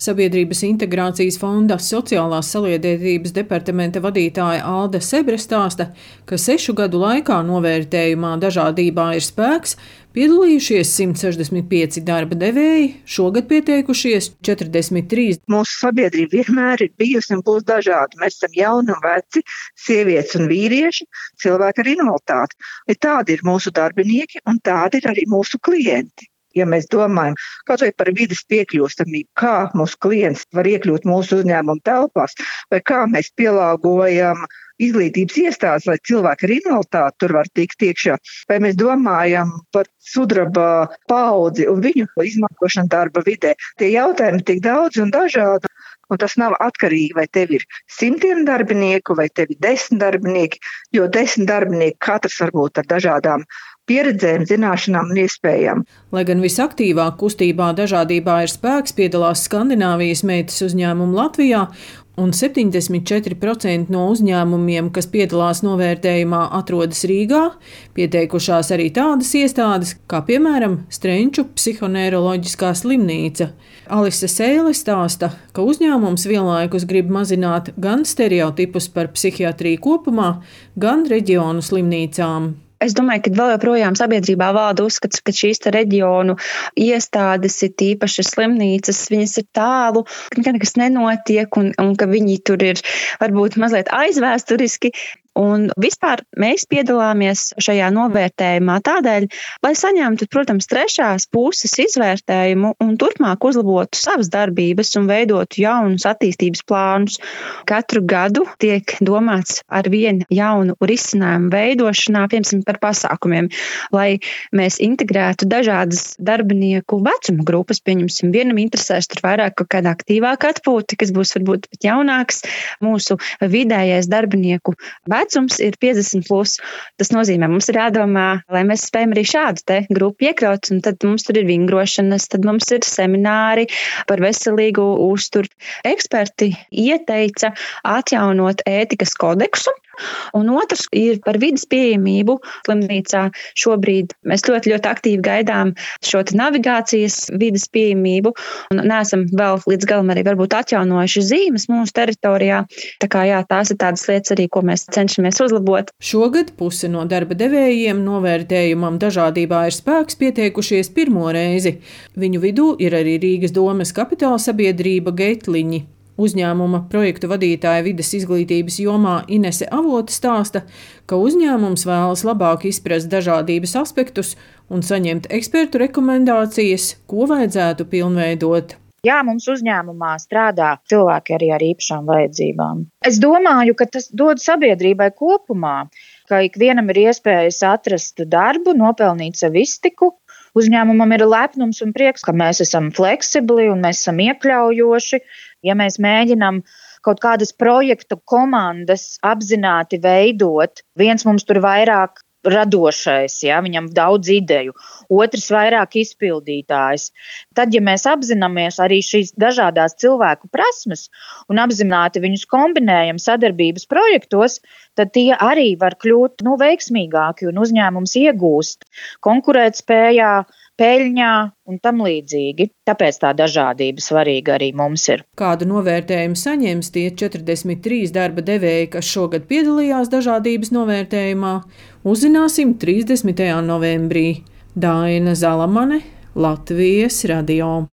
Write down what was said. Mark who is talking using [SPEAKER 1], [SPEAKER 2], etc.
[SPEAKER 1] Sabiedrības integrācijas fonda sociālās saliedētības departamenta vadītāja Alda Sebre stāsta, ka sešu gadu laikā novērtējumā dažādībā ir spēks, piedalījušies 165 darba devēji, šogad pieteikušies 43.
[SPEAKER 2] Mūsu sabiedrība vienmēr ir bijusi un būs dažāda. Mēs esam jauni un veci, sievietes un vīrieši, cilvēki ar invaliditāti. Tādi ir mūsu darbinieki un tādi ir arī mūsu klienti. Ja mēs domājam kaut vai par vidas piekļūstamību, kā mūsu klients var iekļūt mūsu uzņēmuma telpās, vai kā mēs pielāgojam izglītības iestādes, lai cilvēki ar invaliditāti tur var tikt iekšā, vai mēs domājam par sudraba paudzi un viņu izmantošanu darba vidē. Tie jautājumi tik daudz un dažādi. Un tas nav atkarīgi, vai tev ir simtiem darbinieku, vai tev ir desmit darbinieki, jo desmit darbinieki katrs varbūt ar dažādām pieredzēm, zināšanām un iespējām.
[SPEAKER 1] Lai gan visaktīvāk kustībā dažādībā ir spēks, piedalās Skandināvijas meitas uzņēmumu Latvijā, un 74% no uzņēmumiem, kas piedalās novērtējumā, atrodas Rīgā. Pieteikušās arī tādas iestādes, kā piemēram Strenču psihoneiroloģiskā slimnīca. Alise Sēle stāsta, ka uzņēmums vienlaikus grib mazināt gan stereotipus par psihiatriju kopumā, gan reģionu slimnīcām.
[SPEAKER 3] Es domāju, ka vēl joprojām sabiedrībā valda uzskats, ka šīs reģionu iestādes, ir tīpaši slimnīcas, viņas ir tālu, ka nekas nenotiek un, un ka viņi tur ir varbūt mazliet aizvēsturiski. Un vispār mēs piedalāmies šajā novērtējumā tādēļ, lai saņemtu, protams, trešās puses izvērtējumu un turpmāk uzlabotu savas darbības un veidotu jaunus attīstības plānus. Katru gadu tiek domāts ar vienu jaunu risinājumu veidošanā, piemēram, par pasākumiem, lai mēs integrētu dažādas darbinieku vecuma grupas. Pieņemsim, vienam interesēs tur vairāk kaut kāda aktīvāka atpūta, kas būs varbūt pat jaunāks. Mūsu vidējais darbinieku vecums vecums ir 50. Plus. Tas nozīmē, mums ir jādomā, lai mēs spējam arī šādu te grupu iekļaut, un tad mums tur ir vingrošanas, tad mums ir semināri par veselīgu uzturu. Eksperti ieteica atjaunot ētikas kodeksu, Un otrs ir par vidas pieejamību. Slimnīcā šobrīd mēs ļoti, ļoti aktīvi gaidām šo navigācijas vidas pieejamību un neesam vēl līdz galam arī varbūt atjaunojuši zīmes mūsu teritorijā. Tā kā jā, tās ir tādas lietas arī, ko mēs cenšamies uzlabot.
[SPEAKER 1] Šogad puse no darba devējiem novērtējumam dažādībā ir spēks pieteikušies pirmo reizi. Viņu vidū ir arī Rīgas domas kapitāla sabiedrība Geitliņi. Uzņēmuma projektu vadītāja vides izglītības jomā Inese Avota stāsta, ka uzņēmums vēlas labāk izprast dažādības aspektus un saņemt ekspertu rekomendācijas, ko vajadzētu pilnveidot.
[SPEAKER 4] Jā, mums uzņēmumā strādā cilvēki arī ar īpašām vajadzībām. Es domāju, ka tas dod sabiedrībai kopumā, ka ikvienam ir iespējas atrast darbu, nopelnīt sev iztiku, Uzņēmumam ir lepnums un prieks, ka mēs esam fleksibli un mēs esam iekļaujoši. Ja mēs mēģinām kaut kādas projektu komandas apzināti veidot, viens mums tur vairāk radošais, ja, viņam daudz ideju, otrs vairāk izpildītājs. Tad, ja mēs apzināmies arī šīs dažādas cilvēku prasmes un apzināti viņus kombinējam sadarbības projektos, tad tie arī var kļūt nu, veiksmīgāki un uzņēmums iegūst konkurētspējā, peļņā un tam līdzīgi. Tāpēc tā dažādība svarīga arī mums ir.
[SPEAKER 1] Kādu novērtējumu saņems tie 43 darba devēji, kas šogad piedalījās dažādības novērtējumā, uzzināsim 30. novembrī. Daina Zalamane, Latvijas radio.